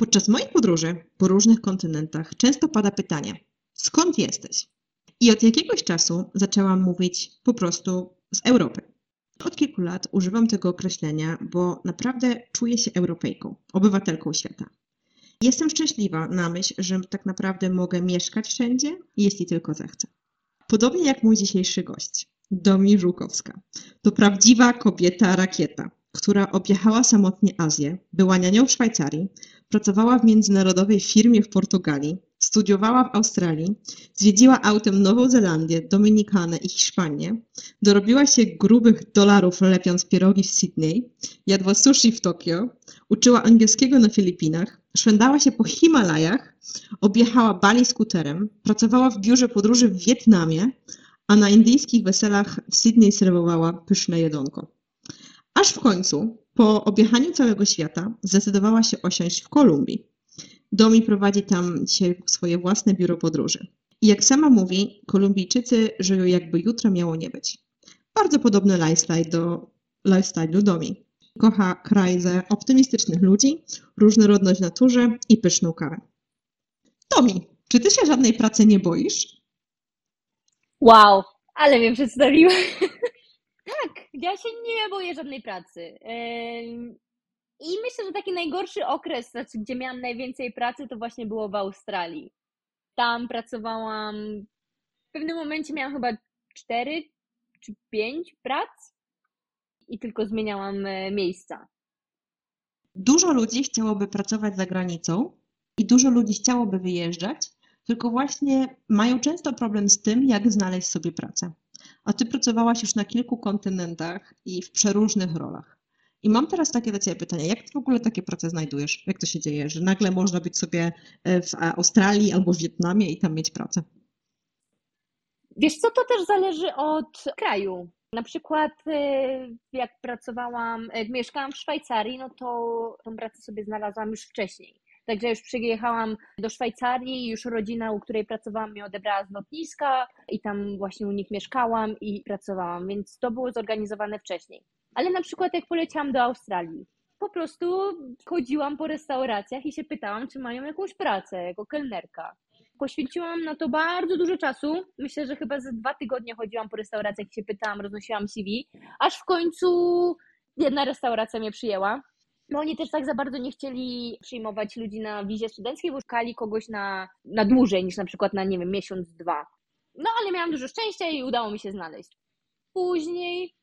Podczas moich podróży po różnych kontynentach często pada pytanie: skąd jesteś? I od jakiegoś czasu zaczęłam mówić po prostu z Europy. Od kilku lat używam tego określenia, bo naprawdę czuję się Europejką, obywatelką świata. Jestem szczęśliwa na myśl, że tak naprawdę mogę mieszkać wszędzie, jeśli tylko zechcę. Podobnie jak mój dzisiejszy gość, Domi Żółkowska. To prawdziwa kobieta rakieta, która objechała samotnie Azję, była nianią w Szwajcarii, pracowała w międzynarodowej firmie w Portugalii, studiowała w Australii, zwiedziła autem Nową Zelandię, Dominikanę i Hiszpanię, dorobiła się grubych dolarów lepiąc pierogi w Sydney, jadła sushi w Tokio, uczyła angielskiego na Filipinach, szwendała się po Himalajach, objechała Bali skuterem, pracowała w biurze podróży w Wietnamie, a na indyjskich weselach w Sydney serwowała pyszne jedzonko. Aż w końcu, po objechaniu całego świata, zdecydowała się osiąść w Kolumbii. Domi prowadzi tam dzisiaj swoje własne biuro podróży. I jak sama mówi, Kolumbijczycy żyją jakby jutro miało nie być. Bardzo podobny lifestyle do lifestyle'u Domi. Kocha kraj ze optymistycznych ludzi, różnorodność naturze i pyszną kawę. Domi, czy ty się żadnej pracy nie boisz? Wow, ale mnie przedstawiła. Ja się nie boję żadnej pracy. I myślę, że taki najgorszy okres, znaczy, gdzie miałam najwięcej pracy, to właśnie było w Australii. Tam pracowałam, w pewnym momencie miałam chyba cztery czy pięć prac i tylko zmieniałam e, miejsca. Dużo ludzi chciałoby pracować za granicą i dużo ludzi chciałoby wyjeżdżać, tylko właśnie mają często problem z tym, jak znaleźć sobie pracę. A ty pracowałaś już na kilku kontynentach i w przeróżnych rolach. I mam teraz takie do Ciebie pytanie, jak Ty w ogóle takie prace znajdujesz? Jak to się dzieje, że nagle można być sobie e, w Australii albo w Wietnamie i tam mieć pracę? Wiesz co, to też zależy od kraju. Na przykład e, jak pracowałam, mieszkałam w Szwajcarii, no to tą pracę sobie znalazłam już wcześniej. Także już przyjechałam do Szwajcarii, już rodzina, u której pracowałam, mnie odebrała z lotniska i tam właśnie u nich mieszkałam i pracowałam, więc to było zorganizowane wcześniej. Ale na przykład jak poleciałam do Australii, po prostu chodziłam po restauracjach i się pytałam, czy mają jakąś pracę jako kelnerka. Poświęciłam na to bardzo dużo czasu. Myślę, że chyba za dwa tygodnie chodziłam po restauracjach i się pytałam, roznosiłam CV, aż w końcu jedna restauracja mnie przyjęła. Bo oni też tak za bardzo nie chcieli przyjmować ludzi na wizie studenckiej, bo szukali kogoś na, na dłużej niż na przykład na, nie wiem, miesiąc, dwa. No ale miałam dużo szczęścia i udało mi się znaleźć. Później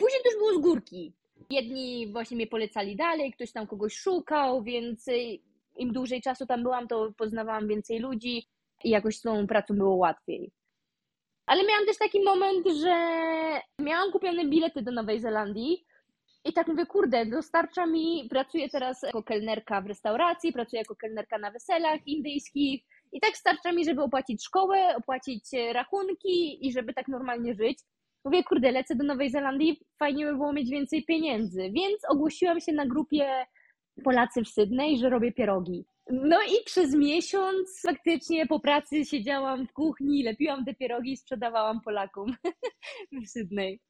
Później to już było z górki. Jedni właśnie mnie polecali dalej, ktoś tam kogoś szukał, więc im dłużej czasu tam byłam, to poznawałam więcej ludzi i jakoś z tą pracą było łatwiej. Ale miałam też taki moment, że miałam kupione bilety do Nowej Zelandii i tak mówię, kurde, dostarcza mi, pracuję teraz jako kelnerka w restauracji, pracuję jako kelnerka na weselach indyjskich i tak starcza mi, żeby opłacić szkołę, opłacić rachunki i żeby tak normalnie żyć. Mówię, kurde, lecę do Nowej Zelandii, fajnie by było mieć więcej pieniędzy, więc ogłosiłam się na grupie Polacy w Sydney, że robię pierogi. No i przez miesiąc faktycznie po pracy siedziałam w kuchni, lepiłam te pierogi i sprzedawałam Polakom w Sydney.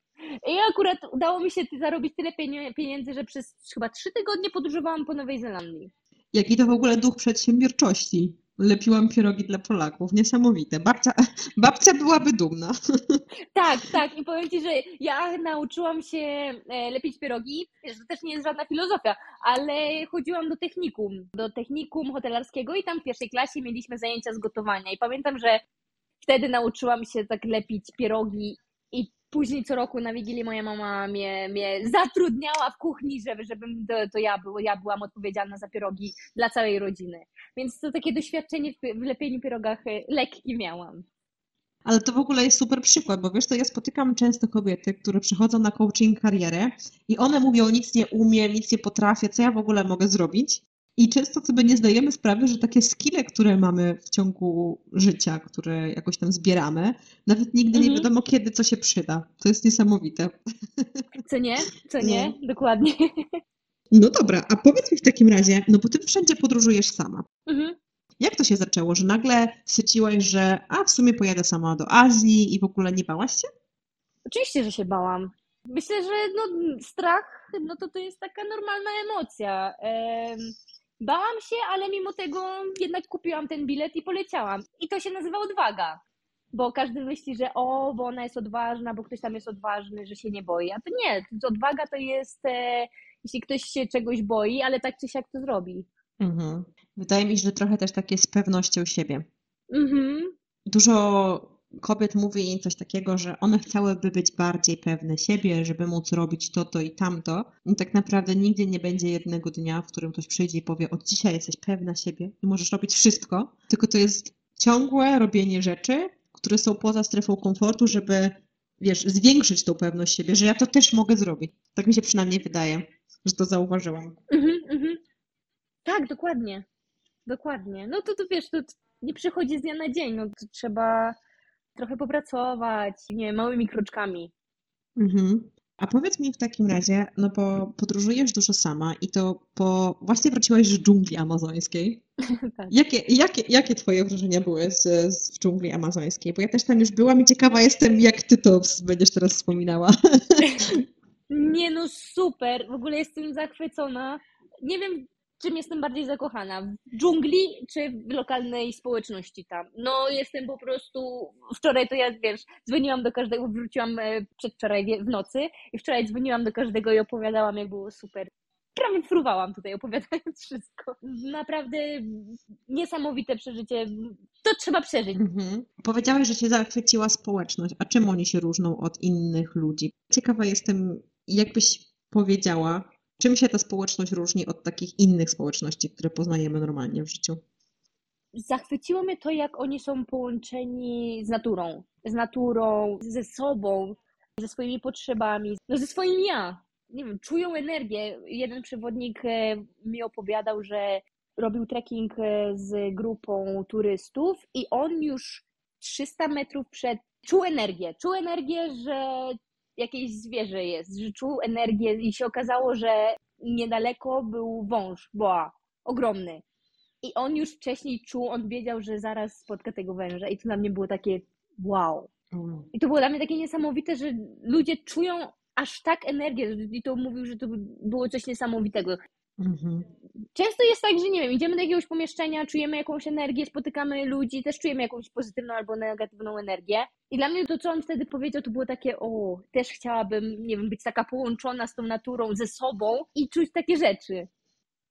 I akurat udało mi się zarobić tyle pieniędzy, że przez chyba trzy tygodnie podróżowałam po Nowej Zelandii. Jaki to w ogóle duch przedsiębiorczości? lepiłam pierogi dla Polaków. Niesamowite. Babcia, babcia byłaby dumna. Tak, tak. I powiem Ci, że ja nauczyłam się e, lepić pierogi. To też nie jest żadna filozofia, ale chodziłam do technikum, do technikum hotelarskiego i tam w pierwszej klasie mieliśmy zajęcia z gotowania. I pamiętam, że wtedy nauczyłam się tak lepić pierogi później co roku na Wigilię moja mama mnie, mnie zatrudniała w kuchni, żeby, żebym to, to ja, było, ja byłam odpowiedzialna za pierogi dla całej rodziny. Więc to takie doświadczenie w, lepieniu pierogach e, lekkie miałam. Ale to w ogóle jest super przykład, bo wiesz, to ja spotykam często kobiety, które przychodzą na coaching karierę i one mówią, nic nie umiem, nic nie potrafię, co ja w ogóle mogę zrobić? I często sobie nie zdajemy sprawy, że takie skille, które mamy w ciągu życia, które jakoś tam zbieramy, nawet nigdy mhm. nie wiadomo, kiedy co się przyda. To jest niesamowite. Co nie? Co nie? No. Dokładnie. No dobra, a powiedz mi w takim razie, no bo ty wszędzie podróżujesz sama. Mhm. Jak to się zaczęło, że nagle stwierdziłaś, że a w sumie pojadę sama do Azji i w ogóle nie bałaś się? Oczywiście, że się bałam. Myślę, że no, strach no to, to jest taka normalna emocja. Bałam się, ale mimo tego jednak kupiłam ten bilet i poleciałam. I to się nazywa odwaga. Bo każdy myśli, że o, bo ona jest odważna, bo ktoś tam jest odważny, że się nie boi. A to nie, odwaga to jest, e, jeśli ktoś się czegoś boi, ale tak czy siak to zrobi. Mhm. Wydaje mi się, że trochę też takie z pewnością siebie. Mhm. Dużo kobiet mówi coś takiego, że one chciałyby być bardziej pewne siebie, żeby móc robić to, to i tamto. I tak naprawdę nigdy nie będzie jednego dnia, w którym ktoś przyjdzie i powie, od dzisiaj jesteś pewna siebie i możesz robić wszystko, tylko to jest ciągłe robienie rzeczy, które są poza strefą komfortu, żeby, wiesz, zwiększyć tą pewność siebie, że ja to też mogę zrobić. Tak mi się przynajmniej wydaje, że to zauważyłam. Mhm, mhm. Tak, dokładnie. Dokładnie. No to, to wiesz, to nie przychodzi z dnia na dzień. No, to trzeba trochę popracować, nie małymi kroczkami. Mhm. A powiedz mi w takim razie, no bo podróżujesz dużo sama i to po właśnie wróciłaś z dżungli amazońskiej. Tak. Jakie, jakie, jakie twoje wrażenia były z, z dżungli amazońskiej? Bo ja też tam już byłam i ciekawa jestem, jak ty to będziesz teraz wspominała. Nie no, super. W ogóle jestem zachwycona. Nie wiem, czym jestem bardziej zakochana? W dżungli czy w lokalnej społeczności tam? No, jestem po prostu. Wczoraj to ja wiesz, dzwoniłam do każdego, wróciłam e, przedwczoraj w nocy i wczoraj dzwoniłam do każdego i opowiadałam, jak było super. Prawie fruwałam tutaj, opowiadając wszystko. Naprawdę niesamowite przeżycie. To trzeba przeżyć. Mhm. Powiedziałaś, że cię zachwyciła społeczność. A czym oni się różnią od innych ludzi? Ciekawa jestem, jakbyś powiedziała, czym się ta społeczność różni od takich innych społeczności, które poznajemy normalnie w życiu? Zachwyciło mnie to, jak oni są połączeni z naturą. Z naturą, ze sobą, ze swoimi potrzebami, no ze swoim ja. Nie wiem, czują energię. Jeden przewodnik e, mi opowiadał, że robił trekking e, z grupą turystów i on już 300 metrów przed czuł energię. Czuł energię, że jakieś zwierzę jest, że czuł energię i się okazało, że niedaleko był wąż, boa, ogromny. I on już wcześniej czuł, on wiedział, że zaraz spotka tego węża i to dla mnie było takie wow. I to było dla mnie takie niesamowite, że ludzie czują aż tak energię i to mówił, że to było coś niesamowitego. Mhm. Często jest tak, że nie wiem, idziemy do jakiegoś pomieszczenia, czujemy jakąś energię, spotykamy ludzi, też czujemy jakąś pozytywną albo negatywną energię. I dla mnie to, co on wtedy powiedział, to było takie, o, też chciałabym, nie wiem, być taka połączona z tą naturą, ze sobą i czuć takie rzeczy.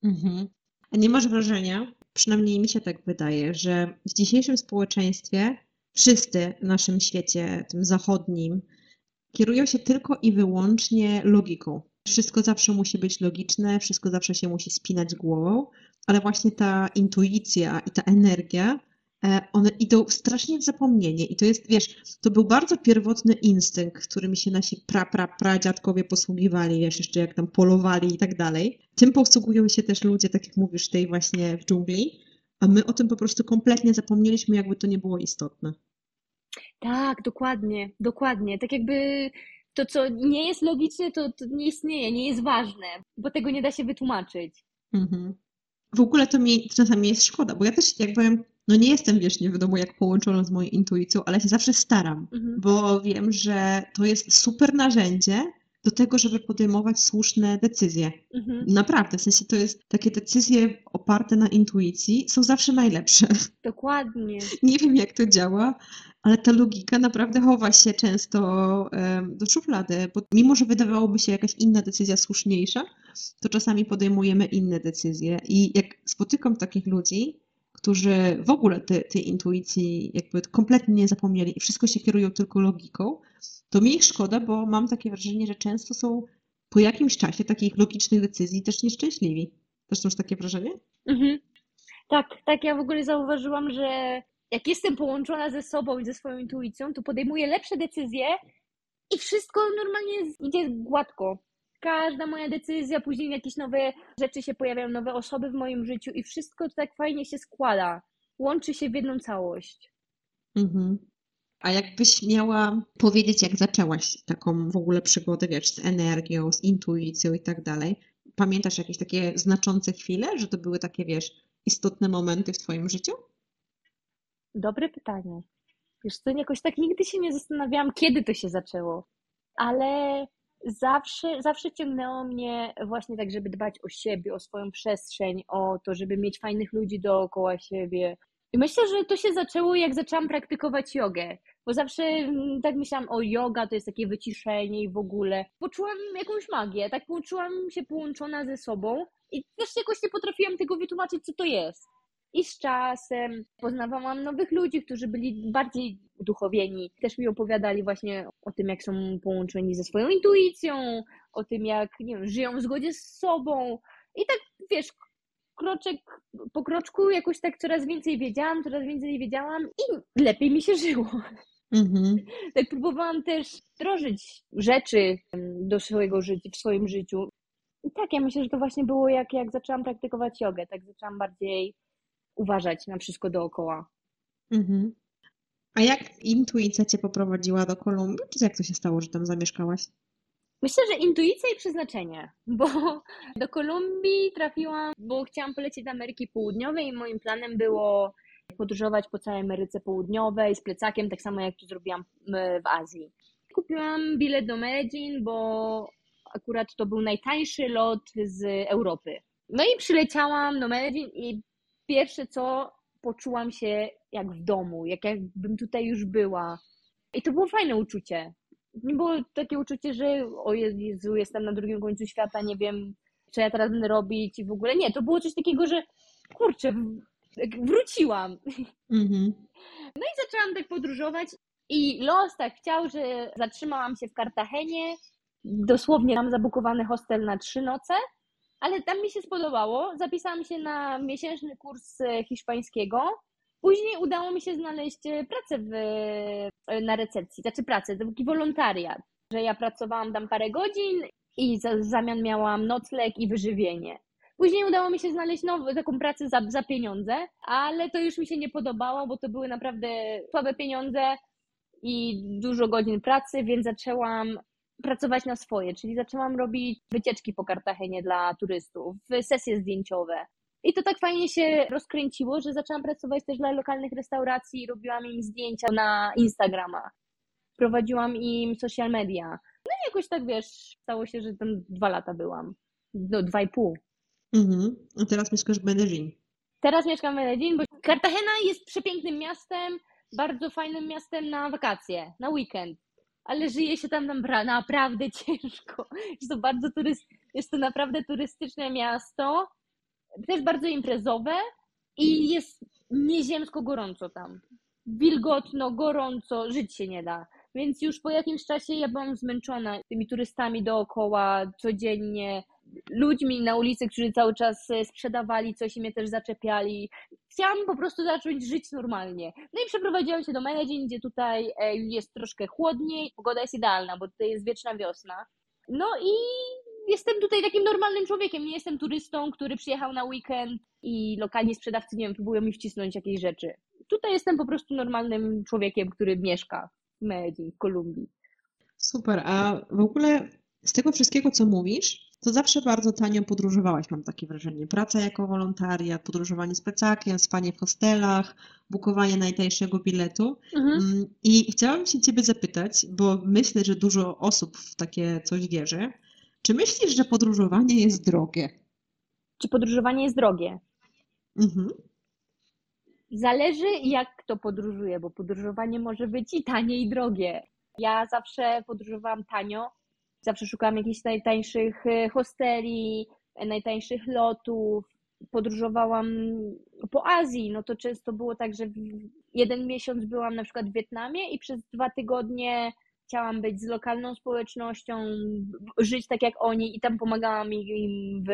Mhm. A nie masz wrażenia, przynajmniej mi się tak wydaje, że w dzisiejszym społeczeństwie wszyscy w naszym świecie, tym zachodnim, kierują się tylko i wyłącznie logiką. Wszystko zawsze musi być logiczne, wszystko zawsze się musi spinać głową, ale właśnie ta intuicja i ta energia, e, one idą strasznie w zapomnienie. I to jest, wiesz, to był bardzo pierwotny instynkt, którym się nasi pra, pra, pradziadkowie posługiwali, wiesz, jeszcze jak tam polowali i tak dalej. Tym posługują się też ludzie, tak jak mówisz, tej właśnie w dżungli, a my o tym po prostu kompletnie zapomnieliśmy, jakby to nie było istotne. Tak, dokładnie, dokładnie. Tak jakby to, co nie jest logiczne, to, to nie istnieje, nie jest ważne, bo tego nie da się wytłumaczyć. Mhm. W ogóle to mi czasami jest szkoda, bo ja też jakby, no nie jestem, wiesz, nie wiadomo jak połączona z moją intuicją, ale się zawsze staram, Mhm. bo wiem, że to jest super narzędzie do tego, żeby podejmować słuszne decyzje. Mhm. Naprawdę, w sensie to jest takie decyzje oparte na intuicji są zawsze najlepsze. Dokładnie. Nie wiem jak to działa, ale ta logika naprawdę chowa się często em, do szuflady, bo mimo, że wydawałoby się jakaś inna decyzja słuszniejsza, to czasami podejmujemy inne decyzje. I jak spotykam takich ludzi, którzy w ogóle tej, tej intuicji jakby kompletnie nie zapomnieli i wszystko się kierują tylko logiką, to mi ich szkoda, bo mam takie wrażenie, że często są po jakimś czasie takich logicznych decyzji też nieszczęśliwi. Też masz takie wrażenie? Mhm. Tak, tak, ja w ogóle zauważyłam, że jak jestem połączona ze sobą i ze swoją intuicją, to podejmuję lepsze decyzje i wszystko normalnie idzie gładko. Każda moja decyzja, później jakieś nowe rzeczy się pojawiają, nowe osoby w moim życiu i wszystko to tak fajnie się składa. Łączy się w jedną całość. Mhm. A jakbyś miała powiedzieć, jak zaczęłaś taką w ogóle przygodę, wiesz, z energią, z intuicją i tak dalej, pamiętasz jakieś takie znaczące chwile, że to były takie, wiesz, istotne momenty w twoim życiu? Dobre pytanie. Wiesz co, jakoś tak nigdy się nie zastanawiałam, kiedy to się zaczęło. Ale zawsze, zawsze ciągnęło mnie właśnie tak, żeby dbać o siebie, o swoją przestrzeń, o to, żeby mieć fajnych ludzi dookoła siebie. I myślę, że to się zaczęło, jak zaczęłam praktykować jogę. Bo zawsze mm, tak myślałam, o yoga to jest takie wyciszenie i w ogóle. Poczułam jakąś magię, tak poczułam się połączona ze sobą i też jakoś nie potrafiłam tego wytłumaczyć, co to jest. I z czasem poznawałam nowych ludzi, którzy byli bardziej uduchowieni. Też mi opowiadali właśnie o tym, jak są połączeni ze swoją intuicją, o tym, jak nie wiem, żyją w zgodzie z sobą. I tak wiesz, kroczek po kroczku jakoś tak coraz więcej wiedziałam, coraz więcej wiedziałam i lepiej mi się żyło. Mhm. Tak próbowałam też wdrożyć rzeczy do swojego życia, w swoim życiu. I tak, ja myślę, że to właśnie było jak, jak zaczęłam praktykować jogę, tak zaczęłam bardziej uważać na wszystko dookoła. Mhm. A jak intuicja Cię poprowadziła do Kolumbii, czy jak to się stało, że tam zamieszkałaś? Myślę, że intuicja i przeznaczenie, bo do Kolumbii trafiłam, bo chciałam polecieć do Ameryki Południowej i moim planem było podróżować po całej Ameryce Południowej z plecakiem, tak samo jak to zrobiłam w Azji. Kupiłam bilet do Medellin, bo akurat to był najtańszy lot z Europy. No i przyleciałam do Medellin i pierwsze co poczułam się jak w domu, jak jakbym tutaj już była. I to było fajne uczucie. Nie było takie uczucie, że o Jezu, jestem na drugim końcu świata, nie wiem, co ja teraz będę robić i w ogóle. Nie, to było coś takiego, że kurczę, wróciłam. Mm-hmm. No i zaczęłam tak podróżować i los tak chciał, że zatrzymałam się w Kartagenie. Dosłownie mam zabukowany hostel na trzy noce ale tam mi się spodobało. Zapisałam się na miesięczny kurs e, hiszpańskiego. Później udało mi się znaleźć e, pracę w, e, na recepcji, znaczy pracę, taki wolontariat, że ja pracowałam tam parę godzin i za, w zamian miałam nocleg i wyżywienie. Później udało mi się znaleźć nową, taką pracę za, za pieniądze, ale to już mi się nie podobało, bo to były naprawdę słabe pieniądze i dużo godzin pracy, więc zaczęłam pracować na swoje, czyli zaczęłam robić wycieczki po Kartagenie dla turystów, sesje zdjęciowe. I to tak fajnie się rozkręciło, że zaczęłam pracować też dla lokalnych restauracji, robiłam im zdjęcia na Instagrama, prowadziłam im social media. No i jakoś tak wiesz, stało się, że tam dwa lata byłam. No, dwa i pół. Mhm. A teraz mieszkasz w Medellin. Teraz mieszkam w Medellin, bo Cartagena jest przepięknym miastem, bardzo fajnym miastem na wakacje, na weekend ale żyje się tam naprawdę ciężko. Jest to bardzo turyst, jest to naprawdę turystyczne miasto, też bardzo imprezowe i jest nieziemsko gorąco tam. Wilgotno, gorąco, żyć się nie da. Więc już po jakimś czasie ja byłam zmęczona tymi turystami dookoła, codziennie, ludźmi na ulicy, którzy cały czas e, sprzedawali coś i mnie też zaczepiali. Chciałam po prostu zacząć żyć normalnie. No i przeprowadziłam się do Medellin, gdzie tutaj e, jest troszkę chłodniej, pogoda jest idealna, bo tutaj jest wieczna wiosna. No i jestem tutaj takim normalnym człowiekiem, nie jestem turystą, który przyjechał na weekend i lokalni sprzedawcy, nie wiem, próbują mi wcisnąć jakieś rzeczy. Tutaj jestem po prostu normalnym człowiekiem, który mieszka w Medellin, w Kolumbii. Super, a w ogóle z tego wszystkiego, co mówisz, to zawsze bardzo tanio podróżowałaś, mam takie wrażenie. Praca jako wolontariat, podróżowanie z plecakiem, spanie w hostelach, bukowanie najtańszego biletu. Mhm. Mm, I chciałam się Ciebie zapytać, bo myślę, że dużo osób w takie coś wierzy. Czy myślisz, że podróżowanie jest drogie? Czy podróżowanie jest drogie? Mhm. Zależy, jak kto podróżuje, bo podróżowanie może być i tanie, i drogie. Ja zawsze podróżowałam tanio, Zawsze szukałam jakichś najtańszych e, hosteli, e, najtańszych lotów. Podróżowałam po Azji, no to często było tak, że jeden miesiąc byłam na przykład w Wietnamie i przez dwa tygodnie chciałam być z lokalną społecznością, żyć tak jak oni i tam pomagałam im w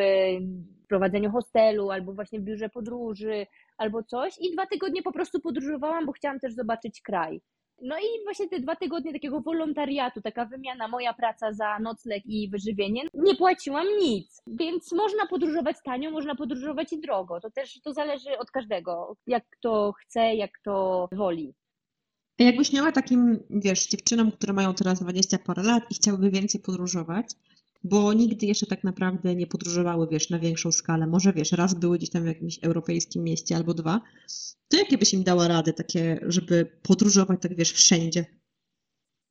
prowadzeniu hostelu albo właśnie w biurze podróży albo coś i dwa tygodnie po prostu podróżowałam, bo chciałam też zobaczyć kraj. No i właśnie te dwa tygodnie takiego wolontariatu, taka wymiana, moja praca za nocleg i wyżywienie, nie płaciłam nic. Więc można podróżować tanio, można podróżować i drogo. To też to zależy od każdego, jak kto chce, jak kto woli. Jakbyś miała takim, wiesz, dziewczynom, które mają teraz 20 parę lat i chciałyby więcej podróżować, bo nigdy jeszcze tak naprawdę nie podróżowały, wiesz, na większą skalę. Może, wiesz, raz były gdzieś tam w jakimś europejskim mieście albo dwa. To jakie byś im dała rady takie, żeby podróżować tak, wiesz, wszędzie?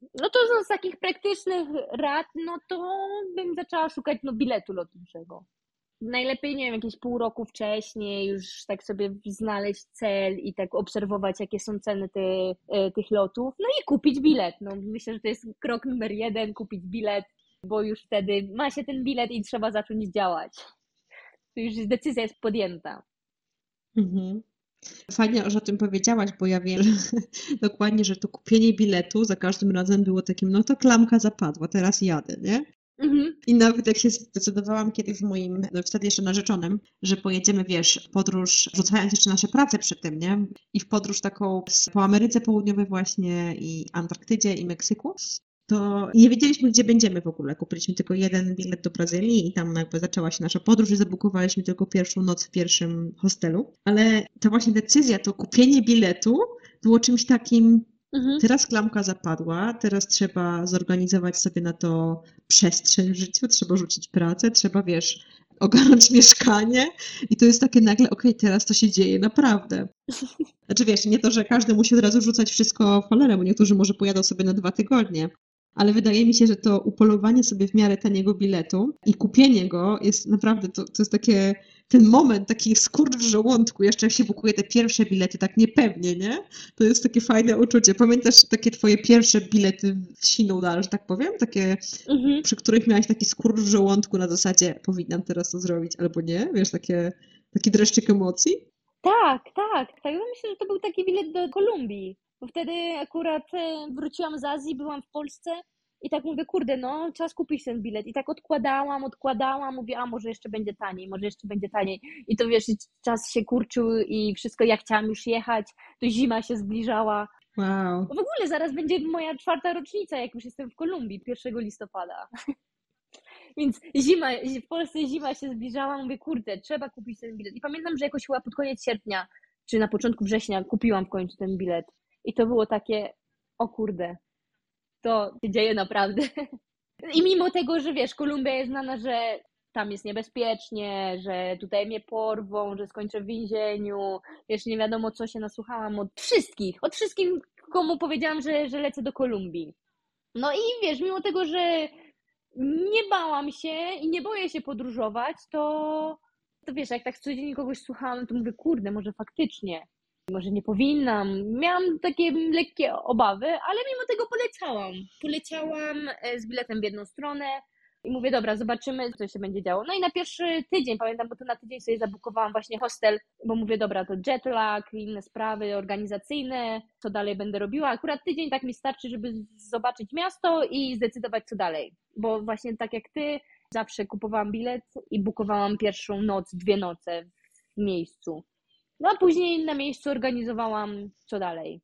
No to z takich praktycznych rad, no to bym zaczęła szukać no, biletu lotniczego. Najlepiej, nie wiem, jakieś pół roku wcześniej już tak sobie znaleźć cel i tak obserwować, jakie są ceny ty, e, tych lotów, no i kupić bilet. No, myślę, że to jest krok numer jeden, kupić bilet, bo już wtedy ma się ten bilet i trzeba zacząć działać. To już decyzja jest podjęta. Mhm. Fajnie, że o tym powiedziałaś, bo ja wiem dokładnie, że to kupienie biletu za każdym razem było takim, no to klamka zapadła, teraz jadę, nie? Mhm. I nawet jak się zdecydowałam kiedyś z moim, no wtedy jeszcze narzeczonym, że pojedziemy, wiesz, podróż, rzucając jeszcze nasze prace przy tym, nie? I w podróż taką po Ameryce Południowej właśnie i Antarktydzie i Meksyku, to nie wiedzieliśmy, gdzie będziemy w ogóle. Kupiliśmy tylko jeden bilet do Brazylii i tam jakby zaczęła się nasza podróż i zabukowaliśmy tylko pierwszą noc w pierwszym hostelu. Ale ta właśnie decyzja, to kupienie biletu było czymś takim, mhm. teraz klamka zapadła, teraz trzeba zorganizować sobie na to przestrzeń w życiu, trzeba rzucić pracę, trzeba, wiesz, ogarnąć mieszkanie i to jest takie nagle, okej, okay, teraz to się dzieje naprawdę. Znaczy wiesz, nie to, że każdy musi od razu rzucać wszystko w cholerę, bo niektórzy może pojadą sobie na dwa tygodnie, ale wydaje mi się, że to upolowanie sobie w miarę taniego biletu i kupienie go jest naprawdę, to, to jest takie, ten moment, taki skurcz w żołądku, jeszcze jak się bukuje te pierwsze bilety, tak niepewnie, nie? To jest takie fajne uczucie. Pamiętasz takie twoje pierwsze bilety w siną dal, że tak powiem? Takie, mhm. przy których miałaś taki skurcz w żołądku na zasadzie, powinnam teraz to zrobić albo nie? Wiesz, takie, taki dreszczyk emocji? Tak, tak. Tak, ja myślę, że to był taki bilet do Kolumbii bo wtedy akurat e, wróciłam z Azji, byłam w Polsce i tak mówię, kurde, no czas kupić ten bilet. I tak odkładałam, odkładałam, mówię, a może jeszcze będzie taniej, może jeszcze będzie taniej. I to wiesz, czas się kurczył i wszystko, ja chciałam już jechać, to zima się zbliżała. Wow. W ogóle zaraz będzie moja czwarta rocznica, jak już jestem w Kolumbii, 1 listopada. Więc zima, w Polsce zima się zbliżała, mówię, kurde, trzeba kupić ten bilet. I pamiętam, że jakoś chyba pod koniec sierpnia, czy na początku września kupiłam w końcu ten bilet. I to było takie, o kurde, to się dzieje naprawdę. I mimo tego, że wiesz, Kolumbia jest znana, że tam jest niebezpiecznie, że tutaj mnie porwą, że skończę w więzieniu, wiesz, nie wiadomo co się nasłuchałam od wszystkich, od wszystkich, komu powiedziałam, że, że lecę do Kolumbii. No i wiesz, mimo tego, że nie bałam się i nie boję się podróżować, to, to wiesz, jak tak codziennie kogoś słuchałam, to mówię, kurde, może faktycznie, może nie powinnam. Miałam takie lekkie obawy, ale mimo tego poleciałam. Poleciałam z biletem w jedną stronę i mówię, dobra, zobaczymy, co się będzie działo. No i na pierwszy tydzień, pamiętam, bo to na tydzień sobie zabukowałam właśnie hostel, bo mówię, dobra, to jetlag, inne sprawy organizacyjne, co dalej będę robiła. Akurat tydzień tak mi starczy, żeby zobaczyć miasto i zdecydować, co dalej. Bo właśnie tak jak ty, zawsze kupowałam bilet i bukowałam pierwszą noc, dwie noce w miejscu. No a później na miejscu organizowałam co dalej.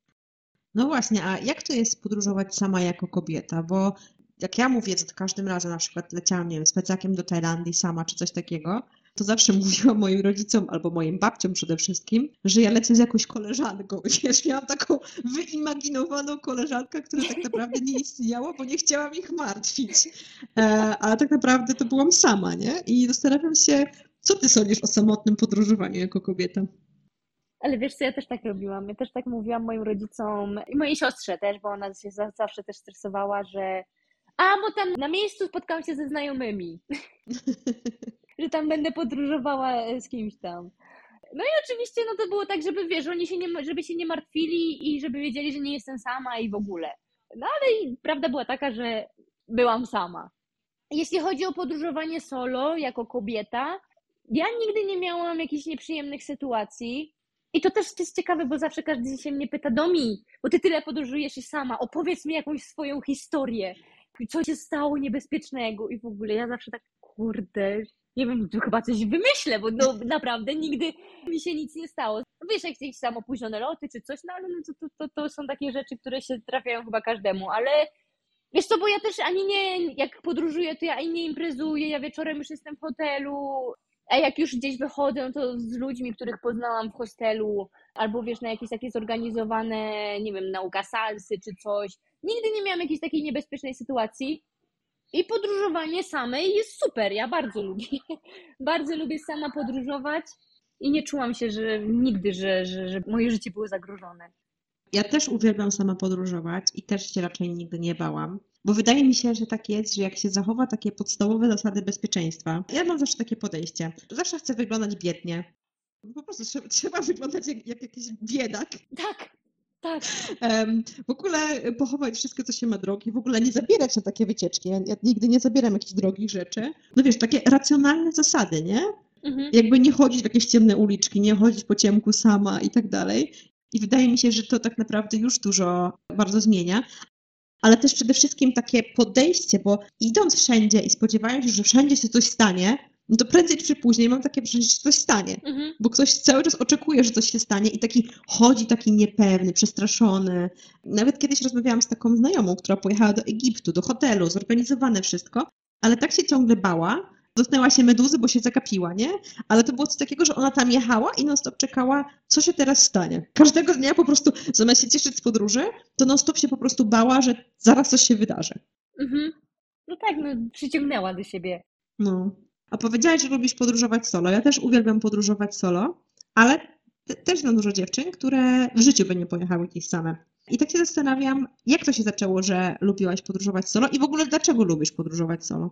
No właśnie, a jak to jest podróżować sama jako kobieta? Bo jak ja mówię, że każdym razem na przykład leciałam, nie wiem, z do Tajlandii sama czy coś takiego, to zawsze mówiłam moim rodzicom albo moim babciom przede wszystkim, że ja lecę z jakąś koleżanką. Wiesz, miałam taką wyimaginowaną koleżankę, która tak naprawdę nie istniała, bo nie chciałam ich martwić. E, a tak naprawdę to byłam sama, nie? I zastanawiam się, co ty sądzisz o samotnym podróżowaniu jako kobieta? Ale wiesz co, ja też tak robiłam. Ja też tak mówiłam moim rodzicom i mojej siostrze też, bo ona się zawsze też stresowała, że a, bo tam na miejscu spotkałam się ze znajomymi. że tam będę podróżowała z kimś tam. No i oczywiście no to było tak, żeby wiesz, oni się nie, żeby się nie martwili i żeby wiedzieli, że nie jestem sama i w ogóle. No ale prawda była taka, że byłam sama. Jeśli chodzi o podróżowanie solo jako kobieta, ja nigdy nie miałam jakichś nieprzyjemnych sytuacji. I to też jest ciekawe, bo zawsze każdy się mnie pyta, Domi, bo ty tyle podróżujesz i sama, opowiedz mi jakąś swoją historię. Co się stało niebezpiecznego i w ogóle ja zawsze tak, kurde, nie wiem, tu chyba coś wymyślę, bo no, naprawdę nigdy mi się nic nie stało. Wiesz, jak jakieś tam opóźnione loty czy coś, no ale no, to, to, to są takie rzeczy, które się trafiają chyba każdemu, ale wiesz co, bo ja też ani nie, jak podróżuję, to ja ani nie imprezuję, ja wieczorem już jestem w hotelu, a jak już gdzieś wychodzę, to z ludźmi, których poznałam w hostelu, albo wiesz, na jakieś takie zorganizowane, nie wiem, nauka salsy czy coś. Nigdy nie miałam jakiejś takiej niebezpiecznej sytuacji. I podróżowanie samej jest super. Ja bardzo lubię. bardzo lubię sama podróżować i nie czułam się, że nigdy, że, że, że moje życie było zagrożone. Ja też uwielbiam sama podróżować i też się raczej nigdy nie bałam. Bo wydaje mi się, że tak jest, że jak się zachowa takie podstawowe zasady bezpieczeństwa, ja mam zawsze takie podejście. Zawsze chcę wyglądać biednie. Po prostu trzeba, trzeba wyglądać jak, jak jakiś biedak. Tak, tak. W ogóle pochować wszystko, co się ma drogi, w ogóle nie zabierać na takie wycieczki. Ja, ja nigdy nie zabieram jakichś drogich rzeczy. No wiesz, takie racjonalne zasady, nie? Mhm. Jakby nie chodzić w jakieś ciemne uliczki, nie chodzić po ciemku sama i tak dalej. I wydaje mi się, że to tak naprawdę już dużo bardzo zmienia. Ale też przede wszystkim takie podejście, bo idąc wszędzie i spodziewając się, że wszędzie się coś stanie, no to prędzej czy później mam takie wrażenie, że się coś stanie. Mhm. Bo ktoś cały czas oczekuje, że coś się stanie i taki chodzi taki niepewny, przestraszony. Nawet kiedyś rozmawiałam z taką znajomą, która pojechała do Egiptu, do hotelu, zorganizowane wszystko, ale tak się ciągle bała, dotknęła się meduzy, bo się zagapiła, nie? Ale to było coś takiego, że ona tam jechała i non-stop czekała, co się teraz stanie. Każdego dnia po prostu, zamiast się cieszyć z podróży, to non-stop się po prostu bała, że zaraz coś się wydarzy. Mhm. No tak, no przyciągnęła do siebie. No. A powiedziałaś, że lubisz podróżować solo. Ja też uwielbiam podróżować solo, ale te- też znam dużo dziewczyn, które w życiu by nie pojechały gdzieś same. I tak się zastanawiam, jak to się zaczęło, że lubiłaś podróżować solo i w ogóle dlaczego lubisz podróżować solo?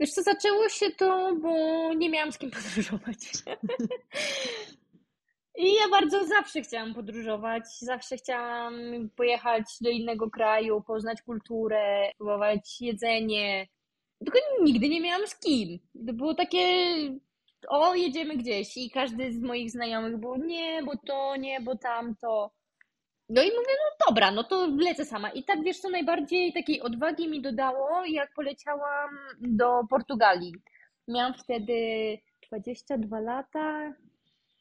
Wiesz co, zaczęło się to, bo nie miałam z kim podróżować. I ja bardzo zawsze chciałam podróżować, zawsze chciałam pojechać do innego kraju, poznać kulturę, próbować jedzenie. Tylko nigdy nie miałam z kim. To było takie, o, jedziemy gdzieś i każdy z moich znajomych był, nie, bo to, nie, bo tamto. No i mówię, no dobra, no to lecę sama. I tak wiesz co, najbardziej takiej odwagi mi dodało, jak poleciałam do Portugalii. Miałam wtedy 22 lata,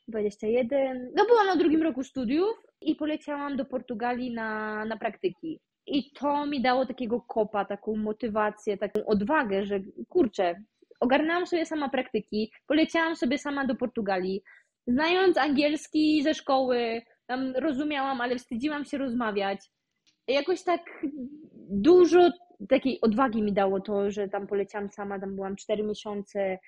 21. No byłam na drugim roku studiów i poleciałam do Portugalii na, na praktyki. I to mi dało takiego kopa, taką motywację, taką odwagę, że kurczę, ogarnęłam sobie sama praktyki, poleciałam sobie sama do Portugalii. Znając angielski ze szkoły, tam rozumiałam, ale wstydziłam się rozmawiać. Jakoś tak dużo takiej odwagi mi dało to, że tam poleciałam sama, tam byłam 4 miesiące,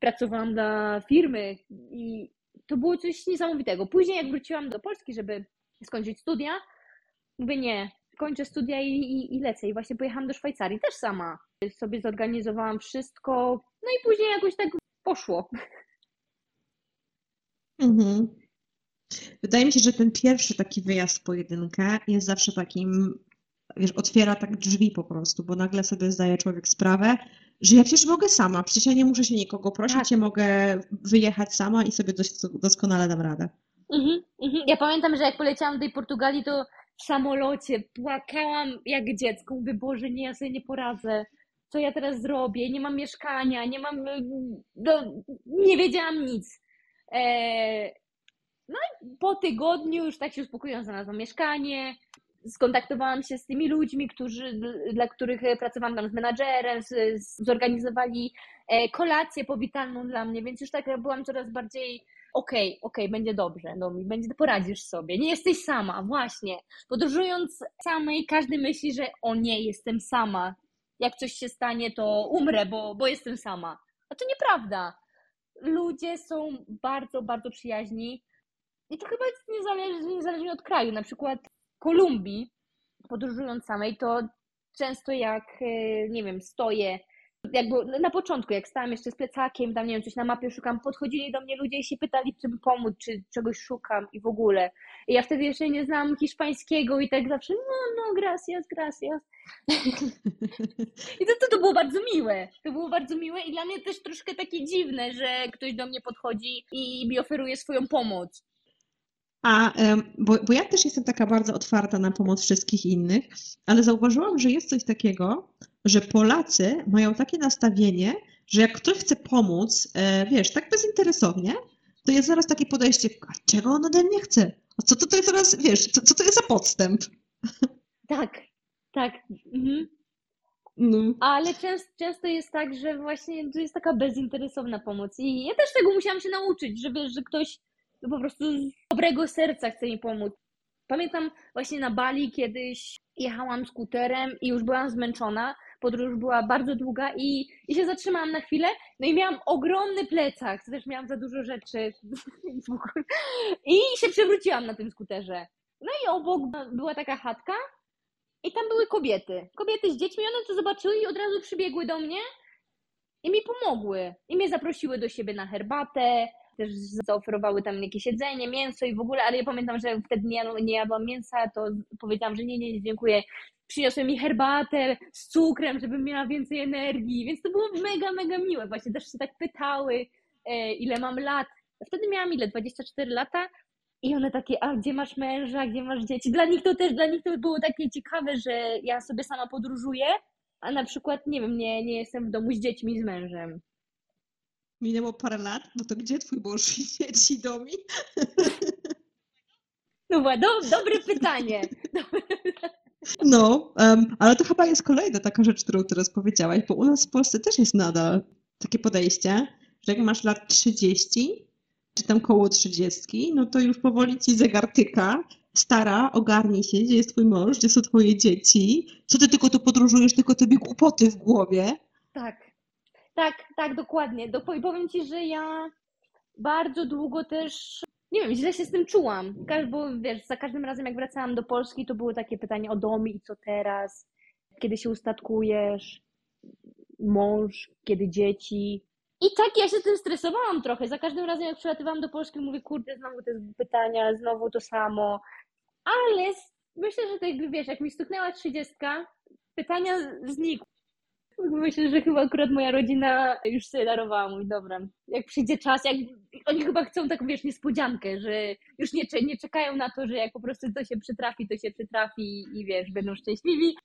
pracowałam dla firmy i to było coś niesamowitego. Później jak wróciłam do Polski, żeby skończyć studia, mówię nie, kończę studia i, i, i lecę. I właśnie pojechałam do Szwajcarii też sama. Sobie zorganizowałam wszystko, no i później jakoś tak poszło. Mhm. Wydaje mi się, że ten pierwszy taki wyjazd w pojedynkę jest zawsze takim, wiesz, otwiera tak drzwi po prostu, bo nagle sobie zdaje człowiek sprawę, że ja przecież mogę sama, przecież ja nie muszę się nikogo prosić, Tak. ja mogę wyjechać sama i sobie dos doskonale dam radę. Mhm, mhm. Ja pamiętam, że jak poleciałam do tej Portugalii, to w samolocie płakałam jak dziecko. Mówię, Boże, nie, ja sobie nie poradzę. Co ja teraz zrobię? Nie mam mieszkania, nie mam... No, nie wiedziałam nic. E, No i po tygodniu już tak się uspokoiłam, znalazłam mieszkanie, skontaktowałam się z tymi ludźmi, którzy, dla których pracowałam tam z menadżerem, z, z, zorganizowali e, kolację powitalną dla mnie, więc już tak byłam coraz bardziej okej, okej, będzie dobrze, no, będzie, poradzisz sobie, nie jesteś sama, właśnie. Podróżując samej, każdy myśli, że o nie, jestem sama, jak coś się stanie, to umrę, bo, bo jestem sama. A to nieprawda. Ludzie są bardzo, bardzo przyjaźni i to chyba jest niezależnie, niezależnie od kraju. Na przykład w Kolumbii, podróżując samej, to często jak, e, nie wiem, stoję jakby na początku, jak stałam jeszcze z plecakiem, tam nie wiem, coś na mapie szukam, podchodzili do mnie ludzie i się pytali, czy mi pomóc, czy czegoś szukam i w ogóle. I ja wtedy jeszcze nie znałam hiszpańskiego i tak zawsze, no, no, gracias, gracias. I to, to, to było bardzo miłe. To było bardzo miłe i dla mnie też troszkę takie dziwne, że ktoś do mnie podchodzi i mi oferuje swoją pomoc. A, bo, bo ja też jestem taka bardzo otwarta na pomoc wszystkich innych, ale zauważyłam, że jest coś takiego, że Polacy mają takie nastawienie, że jak ktoś chce pomóc, e, wiesz, tak bezinteresownie, to jest zaraz takie podejście, a czego on ode mnie chce? A co jest teraz, wiesz, co, co to jest za podstęp? Tak, tak. Mhm. No. Ale często, często jest tak, że właśnie to jest taka bezinteresowna pomoc. I ja też tego musiałam się nauczyć, że wiesz, że ktoś po prostu z dobrego serca chce mi pomóc. Pamiętam właśnie na Bali kiedyś jechałam skuterem i już byłam zmęczona. Podróż była bardzo długa i, i się zatrzymałam na chwilę. No i miałam ogromny plecak, też miałam za dużo rzeczy. I się przewróciłam na tym skuterze. No i obok była taka chatka i tam były kobiety. Kobiety z dziećmi, one to zobaczyły i od razu przybiegły do mnie i mi pomogły. I mnie zaprosiły do siebie na herbatę, też zaoferowały tam jakieś jedzenie, mięso i w ogóle, ale ja pamiętam, że wtedy nie, nie jadłam mięsa, to powiedziałam, że nie, nie, dziękuję. Przyniosły mi herbatę z cukrem, żebym miała więcej energii, więc to było mega, mega miłe. Właśnie też się tak pytały, e, ile mam lat. Wtedy miałam ile? 24 lata. I one takie, a gdzie masz męża, gdzie masz dzieci? Dla nich to też, dla nich to było takie ciekawe, że ja sobie sama podróżuję, a na przykład, nie wiem, nie, nie jestem w domu z dziećmi, z mężem. Minęło parę lat, no to gdzie twój mąż i dzieci domi? No właśnie, do, dobre pytanie. No, um, ale to chyba jest kolejna taka rzecz, którą teraz powiedziałaś, bo u nas w Polsce też jest nadal takie podejście, że jak masz lat 30, czy tam koło 30, no to już powoli ci zegar tyka, stara, ogarnij się, gdzie jest twój mąż, gdzie są twoje dzieci, co ty tylko tu podróżujesz, tylko tobie głupoty w głowie. Tak, tak, tak, dokładnie. Do, powiem ci, że ja bardzo długo też, nie wiem, źle się z tym czułam, bo wiesz, za każdym razem jak wracałam do Polski, to były takie pytania o dom i co teraz, kiedy się ustatkujesz, mąż, kiedy dzieci. I tak ja się tym stresowałam trochę. Za każdym razem, jak przylatywałam do Polski, mówię, kurde, znowu te pytania, znowu to samo. Ale myślę, że tak, wiesz, jak mi stuknęła trzydziestka, pytania znikły. Myślę, że chyba akurat moja rodzina już sobie darowała mój dobra. Jak przyjdzie czas, jak oni chyba chcą taką, wiesz, niespodziankę, że już nie, nie czekają na to, że jak po prostu to się przytrafi, to się przytrafi i wiesz, będą szczęśliwi.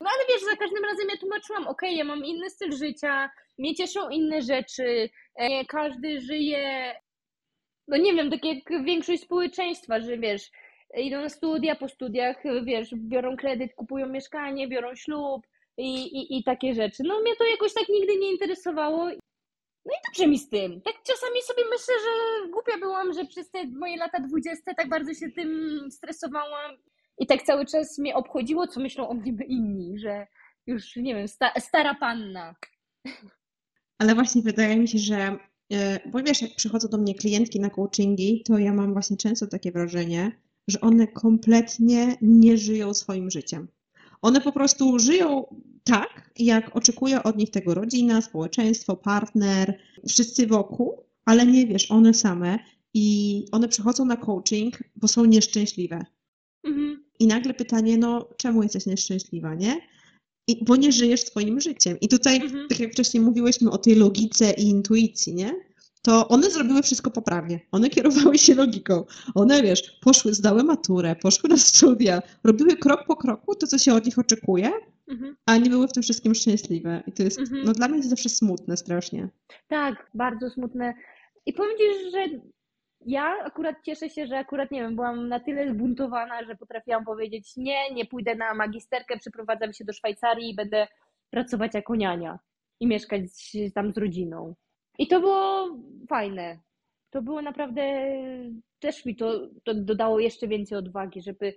No ale wiesz, za każdym razem ja tłumaczyłam, okej, okay, ja mam inny styl życia, mnie cieszą inne rzeczy, nie każdy żyje, no nie wiem, tak jak większość społeczeństwa, że wiesz, idą na studia, po studiach, wiesz, biorą kredyt, kupują mieszkanie, biorą ślub i, i, i takie rzeczy. No mnie to jakoś tak nigdy nie interesowało. No i dobrze mi z tym. Tak czasami sobie myślę, że głupia byłam, że przez te moje lata dwudzieste tak bardzo się tym stresowałam i tak cały czas mnie obchodziło, co myślą o mnie inni, że już, nie wiem, sta, stara panna. Ale właśnie wydaje mi się, że e, bo wiesz, jak przychodzą do mnie klientki na coachingi, to ja mam właśnie często takie wrażenie, że one kompletnie nie żyją swoim życiem. One po prostu żyją tak, jak oczekuje od nich tego rodzina, społeczeństwo, partner, wszyscy wokół, ale nie wiesz, one same i one przychodzą na coaching, bo są nieszczęśliwe. Mhm. I nagle pytanie, no czemu jesteś nieszczęśliwa, nie? I, bo nie żyjesz swoim życiem. I tutaj, mhm. tak jak wcześniej mówiłyśmy o tej logice i intuicji, nie? To one zrobiły wszystko poprawnie. One kierowały się logiką. One, wiesz, poszły, zdały maturę, poszły na studia, robiły krok po kroku to, co się od nich oczekuje, mhm. a nie były w tym wszystkim szczęśliwe. I to jest, mhm. no dla mnie to zawsze smutne strasznie. Tak, bardzo smutne. I powiem Ci, że ja akurat cieszę się, że akurat, nie wiem, byłam na tyle zbuntowana, że potrafiłam powiedzieć nie, nie pójdę na magisterkę, przeprowadzam się do Szwajcarii i będę pracować jako niania i mieszkać tam z rodziną. I to było fajne. To było naprawdę, też mi to, to dodało jeszcze więcej odwagi, żeby